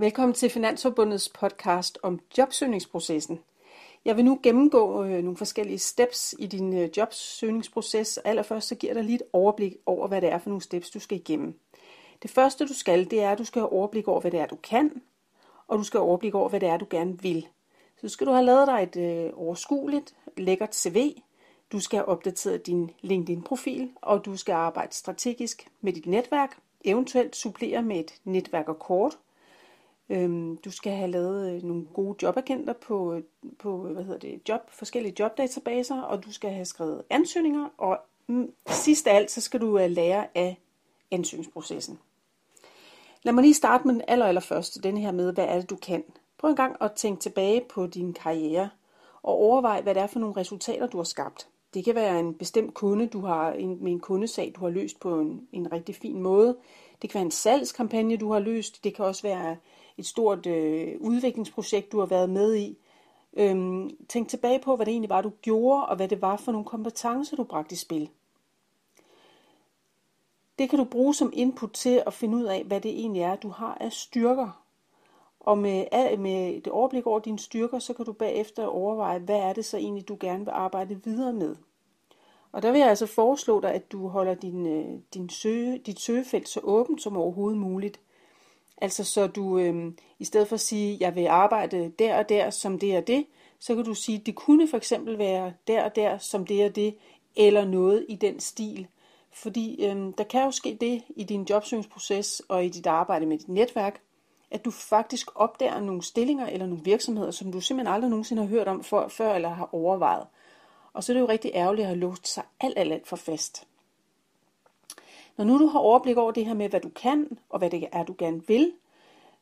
Velkommen til Finansforbundets podcast om jobsøgningsprocessen. Jeg vil nu gennemgå øh, nogle forskellige steps i din øh, jobsøgningsproces. Allerførst så giver jeg dig lige et overblik over, hvad det er for nogle steps, du skal igennem. Det første du skal, det er, at du skal have overblik over, hvad det er, du kan, og du skal have overblik over, hvad det er, du gerne vil. Så skal du have lavet dig et øh, overskueligt, lækkert CV. Du skal have opdateret din LinkedIn-profil, og du skal arbejde strategisk med dit netværk, eventuelt supplere med et netværk og kort – Øhm, du skal have lavet øh, nogle gode jobagenter på, øh, på øh, hvad hedder det, job, forskellige jobdatabaser, og du skal have skrevet ansøgninger, og mm, sidst af alt, så skal du lære af ansøgningsprocessen. Lad mig lige starte med den aller, aller første, den her med, hvad er det, du kan. Prøv en gang at tænke tilbage på din karriere, og overvej, hvad det er for nogle resultater, du har skabt. Det kan være en bestemt kunde, du har en, med en kundesag, du har løst på en, en rigtig fin måde. Det kan være en salgskampagne, du har løst. Det kan også være et stort øh, udviklingsprojekt, du har været med i. Øhm, tænk tilbage på, hvad det egentlig var, du gjorde, og hvad det var for nogle kompetencer, du bragte i spil. Det kan du bruge som input til at finde ud af, hvad det egentlig er, du har af styrker. Og med, med det overblik over dine styrker, så kan du bagefter overveje, hvad er det så egentlig, du gerne vil arbejde videre med. Og der vil jeg altså foreslå dig, at du holder din, øh, din søge, dit søgefelt så åbent som overhovedet muligt. Altså så du øh, i stedet for at sige, jeg vil arbejde der og der som det og det, så kan du sige, det kunne for eksempel være der og der som det og det, eller noget i den stil. Fordi øh, der kan jo ske det i din jobsøgningsproces og i dit arbejde med dit netværk, at du faktisk opdager nogle stillinger eller nogle virksomheder, som du simpelthen aldrig nogensinde har hørt om før, før eller har overvejet. Og så er det jo rigtig ærgerligt at have låst sig alt, alt, alt for fast. Når nu du har overblik over det her med, hvad du kan, og hvad det er, du gerne vil,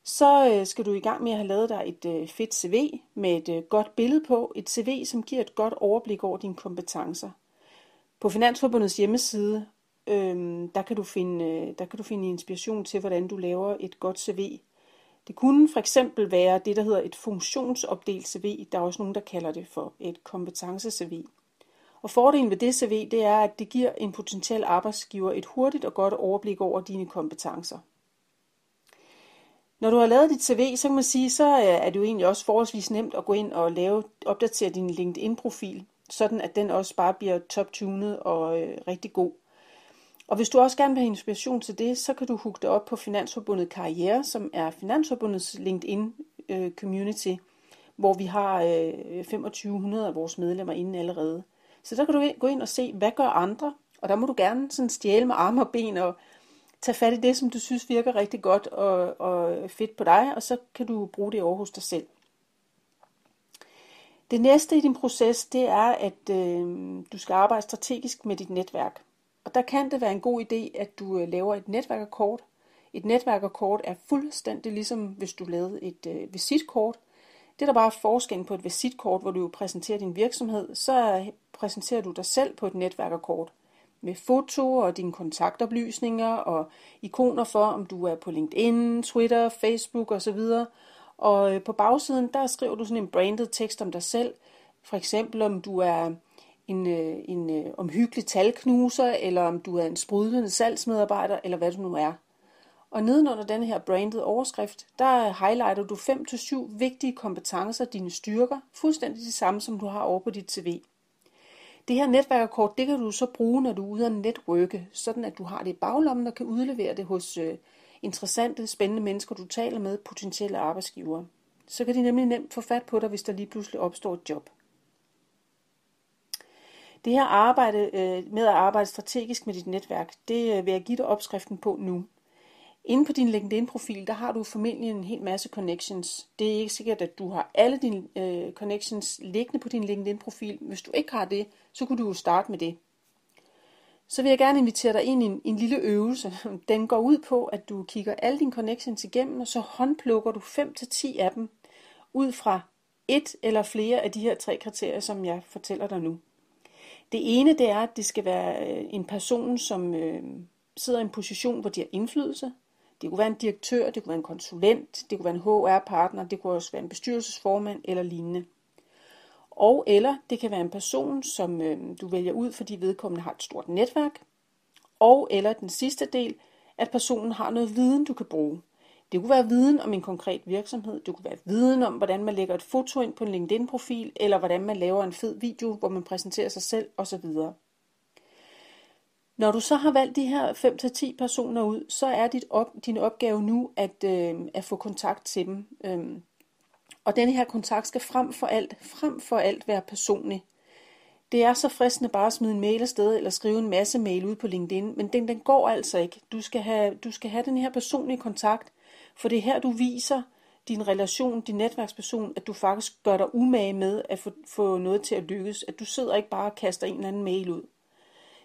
så øh, skal du i gang med at have lavet dig et øh, fedt CV med et øh, godt billede på. Et CV, som giver et godt overblik over dine kompetencer. På Finansforbundets hjemmeside, øh, der, kan du finde, der kan du finde inspiration til, hvordan du laver et godt CV. Det kunne for eksempel være det, der hedder et funktionsopdelt CV. Der er også nogen, der kalder det for et kompetence-CV. Og fordelen ved det CV, det er, at det giver en potentiel arbejdsgiver et hurtigt og godt overblik over dine kompetencer. Når du har lavet dit CV, så kan man sige, så er det jo egentlig også forholdsvis nemt at gå ind og lave, opdatere din LinkedIn-profil, sådan at den også bare bliver top-tunet og øh, rigtig god. Og hvis du også gerne vil have inspiration til det, så kan du hugge dig op på Finansforbundet Karriere, som er Finansforbundets LinkedIn-community, øh, hvor vi har øh, 2500 af vores medlemmer inde allerede. Så der kan du gå ind og se, hvad gør andre, og der må du gerne sådan stjæle med arme og ben og tage fat i det, som du synes virker rigtig godt og, og fedt på dig, og så kan du bruge det over hos dig selv. Det næste i din proces, det er, at øh, du skal arbejde strategisk med dit netværk. Og der kan det være en god idé, at du øh, laver et netværkerkort. Et netværkerkort er fuldstændig ligesom, hvis du lavede et øh, visitkort. Det er der bare forskellen på et visitkort, hvor du præsenterer din virksomhed, så præsenterer du dig selv på et netværkerkort med foto og dine kontaktoplysninger og ikoner for, om du er på LinkedIn, Twitter, Facebook osv. Og øh, på bagsiden, der skriver du sådan en branded tekst om dig selv. For eksempel om du er en, øh, en øh, omhyggelig talknuser, eller om du er en sprudlende salgsmedarbejder, eller hvad du nu er. Og nedenunder den her branded overskrift, der highlighter du 5-7 vigtige kompetencer, dine styrker, fuldstændig de samme, som du har over på dit CV. Det her netværkerkort, det kan du så bruge, når du er ude at netværke, sådan at du har det i baglommen og kan udlevere det hos øh, interessante, spændende mennesker, du taler med, potentielle arbejdsgivere. Så kan de nemlig nemt få fat på dig, hvis der lige pludselig opstår et job. Det her arbejde øh, med at arbejde strategisk med dit netværk, det øh, vil jeg give dig opskriften på nu. Inde på din LinkedIn-profil, der har du formentlig en hel masse connections. Det er ikke sikkert, at du har alle dine øh, connections liggende på din LinkedIn-profil. Hvis du ikke har det, så kunne du jo starte med det. Så vil jeg gerne invitere dig ind i en, en lille øvelse. Den går ud på, at du kigger alle dine connections igennem, og så håndplukker du 5-10 af dem ud fra et eller flere af de her tre kriterier, som jeg fortæller dig nu. Det ene det er, at det skal være øh, en person, som øh, sidder i en position, hvor de har indflydelse. Det kunne være en direktør, det kunne være en konsulent, det kunne være en HR-partner, det kunne også være en bestyrelsesformand eller lignende. Og eller det kan være en person, som øh, du vælger ud, fordi vedkommende har et stort netværk. Og eller den sidste del, at personen har noget viden, du kan bruge. Det kunne være viden om en konkret virksomhed, det kunne være viden om, hvordan man lægger et foto ind på en LinkedIn-profil, eller hvordan man laver en fed video, hvor man præsenterer sig selv osv. Når du så har valgt de her 5-10 personer ud, så er dit op, din opgave nu at, øh, at få kontakt til dem. Øhm, og denne her kontakt skal frem for alt, frem for alt være personlig. Det er så fristende bare at smide en mail afsted eller skrive en masse mail ud på LinkedIn, men den, den går altså ikke. Du skal, have, du skal have den her personlige kontakt, for det er her, du viser din relation, din netværksperson, at du faktisk gør dig umage med at få, få noget til at lykkes. At du sidder ikke bare og kaster en eller anden mail ud.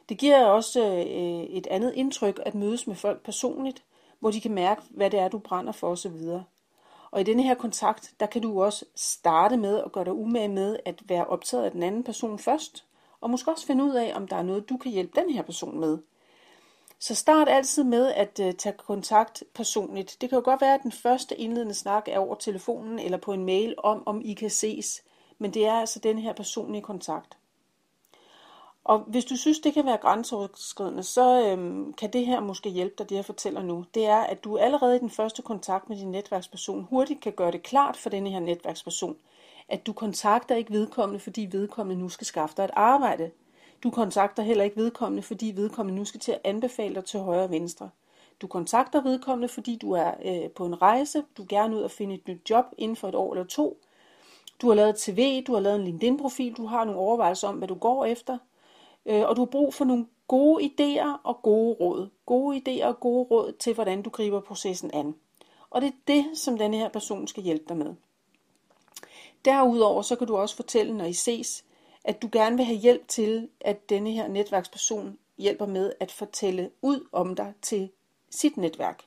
Det giver også øh, et andet indtryk at mødes med folk personligt, hvor de kan mærke, hvad det er, du brænder for osv. Og i denne her kontakt, der kan du også starte med at gøre dig umage med at være optaget af den anden person først, og måske også finde ud af, om der er noget, du kan hjælpe den her person med. Så start altid med at øh, tage kontakt personligt. Det kan jo godt være, at den første indledende snak er over telefonen eller på en mail om, om I kan ses. Men det er altså den her personlige kontakt. Og hvis du synes, det kan være grænseoverskridende, så øhm, kan det her måske hjælpe dig, det jeg fortæller nu. Det er, at du allerede i den første kontakt med din netværksperson hurtigt kan gøre det klart for denne her netværksperson, at du kontakter ikke vedkommende, fordi vedkommende nu skal skaffe dig et arbejde. Du kontakter heller ikke vedkommende, fordi vedkommende nu skal til at anbefale dig til højre og venstre. Du kontakter vedkommende, fordi du er øh, på en rejse, du gerne ud og finde et nyt job inden for et år eller to. Du har lavet tv, CV, du har lavet en LinkedIn-profil, du har nogle overvejelser om, hvad du går efter – Øh, og du har brug for nogle gode idéer og gode råd. Gode idéer og gode råd til, hvordan du griber processen an. Og det er det, som denne her person skal hjælpe dig med. Derudover så kan du også fortælle, når I ses, at du gerne vil have hjælp til, at denne her netværksperson hjælper med at fortælle ud om dig til sit netværk.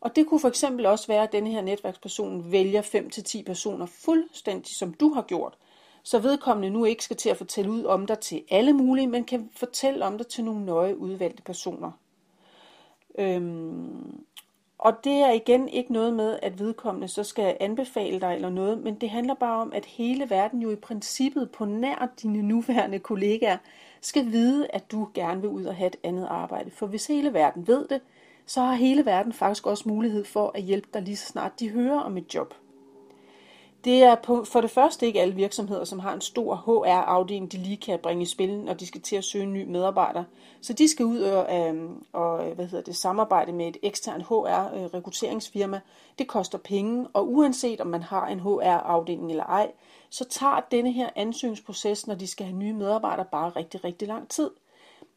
Og det kunne for eksempel også være, at denne her netværksperson vælger 5-10 personer fuldstændig som du har gjort, så vedkommende nu ikke skal til at fortælle ud om dig til alle mulige, men kan fortælle om dig til nogle nøje udvalgte personer. Øhm, og det er igen ikke noget med, at vedkommende så skal anbefale dig eller noget, men det handler bare om, at hele verden jo i princippet på nær dine nuværende kollegaer skal vide, at du gerne vil ud og have et andet arbejde. For hvis hele verden ved det, så har hele verden faktisk også mulighed for at hjælpe dig lige så snart de hører om et job. Det er på, for det første ikke alle virksomheder, som har en stor HR-afdeling, de lige kan bringe i spil, når de skal til at søge en ny medarbejder. Så de skal ud og, øh, og hvad hedder det, samarbejde med et eksternt HR-rekrutteringsfirma. Det koster penge, og uanset om man har en HR-afdeling eller ej, så tager denne her ansøgningsproces, når de skal have nye medarbejdere, bare rigtig, rigtig lang tid.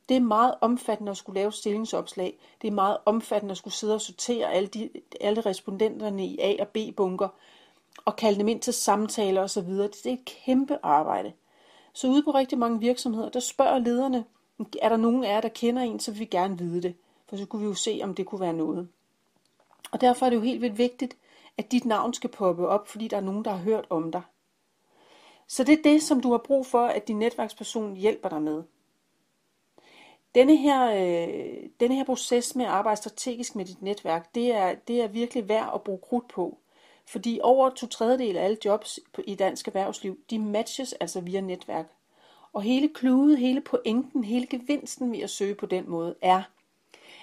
Det er meget omfattende at skulle lave stillingsopslag. Det er meget omfattende at skulle sidde og sortere alle, de, alle respondenterne i A- og B-bunker og kalde dem ind til samtaler osv. Det er et kæmpe arbejde. Så ude på rigtig mange virksomheder, der spørger lederne, er der nogen af jer, der kender en, så vil vi gerne vide det. For så kunne vi jo se, om det kunne være noget. Og derfor er det jo helt vildt vigtigt, at dit navn skal poppe op, fordi der er nogen, der har hørt om dig. Så det er det, som du har brug for, at din netværksperson hjælper dig med. Denne her, øh, denne her proces med at arbejde strategisk med dit netværk, det er, det er virkelig værd at bruge krudt på. Fordi over to tredjedel af alle jobs i dansk erhvervsliv, de matches altså via netværk. Og hele kludet, hele pointen, hele gevinsten ved at søge på den måde er,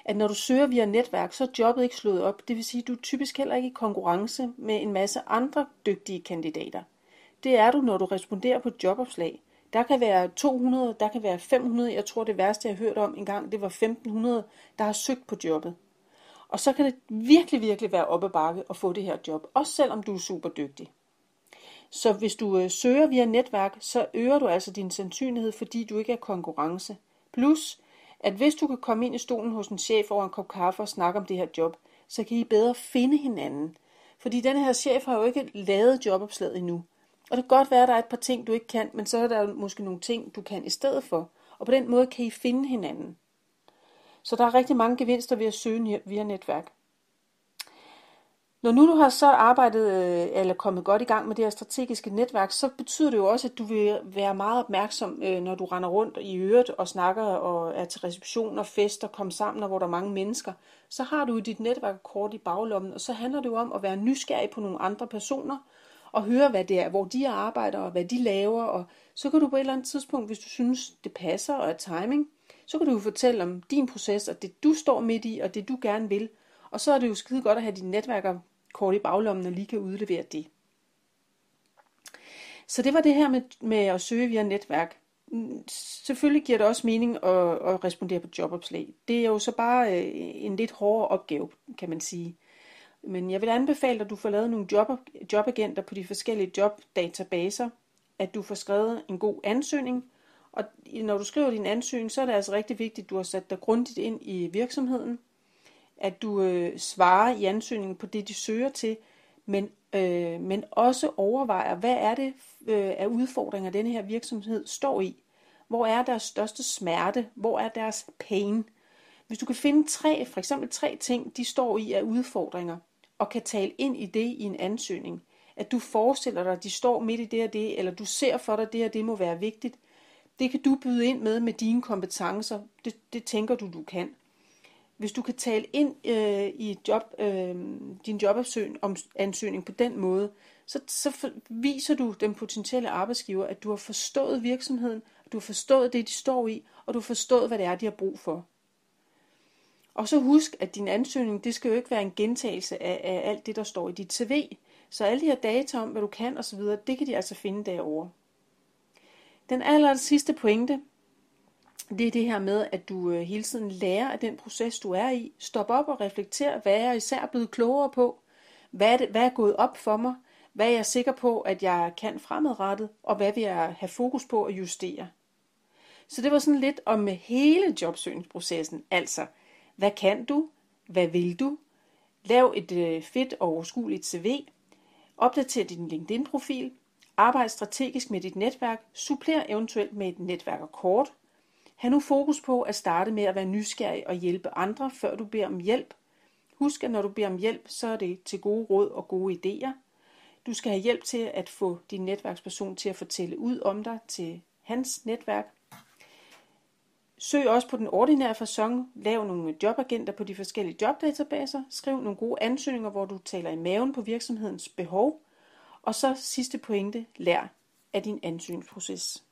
at når du søger via netværk, så er jobbet ikke slået op. Det vil sige, at du er typisk heller ikke i konkurrence med en masse andre dygtige kandidater. Det er du, når du responderer på et jobopslag. Der kan være 200, der kan være 500. Jeg tror, det værste, jeg har hørt om engang, det var 1500, der har søgt på jobbet. Og så kan det virkelig, virkelig være op ad bakke at få det her job, også selvom du er super dygtig. Så hvis du øh, søger via netværk, så øger du altså din sandsynlighed, fordi du ikke er konkurrence. Plus, at hvis du kan komme ind i stolen hos en chef over en kop kaffe og snakke om det her job, så kan I bedre finde hinanden. Fordi den her chef har jo ikke lavet jobopslaget endnu. Og det kan godt være, at der er et par ting, du ikke kan, men så er der måske nogle ting, du kan i stedet for. Og på den måde kan I finde hinanden. Så der er rigtig mange gevinster ved at søge via netværk. Når nu du har så arbejdet øh, eller kommet godt i gang med det her strategiske netværk, så betyder det jo også, at du vil være meget opmærksom, øh, når du render rundt i øret og snakker og er til reception og fester, kommer sammen, og hvor der er mange mennesker. Så har du dit netværk kort i baglommen, og så handler det jo om at være nysgerrig på nogle andre personer, og høre, hvad det er, hvor de arbejder, og hvad de laver, og så kan du på et eller andet tidspunkt, hvis du synes, det passer og er timing, så kan du jo fortælle om din proces, og det du står midt i, og det du gerne vil. Og så er det jo skide godt at have dine netværker kort i baglommen og lige kan udlevere det. Så det var det her med, med at søge via netværk. Selvfølgelig giver det også mening at, at respondere på jobopslag. Det er jo så bare øh, en lidt hårdere opgave, kan man sige. Men jeg vil anbefale, at du får lavet nogle job, jobagenter på de forskellige jobdatabaser, at du får skrevet en god ansøgning, og når du skriver din ansøgning, så er det altså rigtig vigtigt, at du har sat dig grundigt ind i virksomheden, at du øh, svarer i ansøgningen på det, de søger til, men, øh, men også overvejer, hvad er det øh, af udfordringer, denne her virksomhed står i. Hvor er deres største smerte? Hvor er deres pain? Hvis du kan finde tre, for eksempel tre ting, de står i af udfordringer, og kan tale ind i det i en ansøgning, at du forestiller dig, at de står midt i det og det, eller du ser for dig, at det og det må være vigtigt, det kan du byde ind med med dine kompetencer. Det, det tænker du, du kan. Hvis du kan tale ind øh, i job, øh, din jobansøgning på den måde, så, så viser du den potentielle arbejdsgiver, at du har forstået virksomheden, at du har forstået det, de står i, og du har forstået, hvad det er, de har brug for. Og så husk, at din ansøgning, det skal jo ikke være en gentagelse af, af alt det, der står i dit CV. Så alle de her data om, hvad du kan osv., det kan de altså finde derovre. Den aller sidste pointe, det er det her med, at du øh, hele tiden lærer af den proces, du er i. Stop op og reflekter, hvad er jeg især blevet klogere på? Hvad er, det, hvad er gået op for mig? Hvad er jeg sikker på, at jeg kan fremadrettet? Og hvad vil jeg have fokus på at justere? Så det var sådan lidt om hele jobsøgningsprocessen. Altså, hvad kan du? Hvad vil du? Lav et øh, fedt og overskueligt CV. Opdater din LinkedIn-profil. Arbejd strategisk med dit netværk. Suppler eventuelt med et netværkerkort. Ha' nu fokus på at starte med at være nysgerrig og hjælpe andre, før du beder om hjælp. Husk, at når du beder om hjælp, så er det til gode råd og gode idéer. Du skal have hjælp til at få din netværksperson til at fortælle ud om dig til hans netværk. Søg også på den ordinære fasong. Lav nogle jobagenter på de forskellige jobdatabaser. Skriv nogle gode ansøgninger, hvor du taler i maven på virksomhedens behov. Og så sidste pointe, lær af din ansøgningsproces.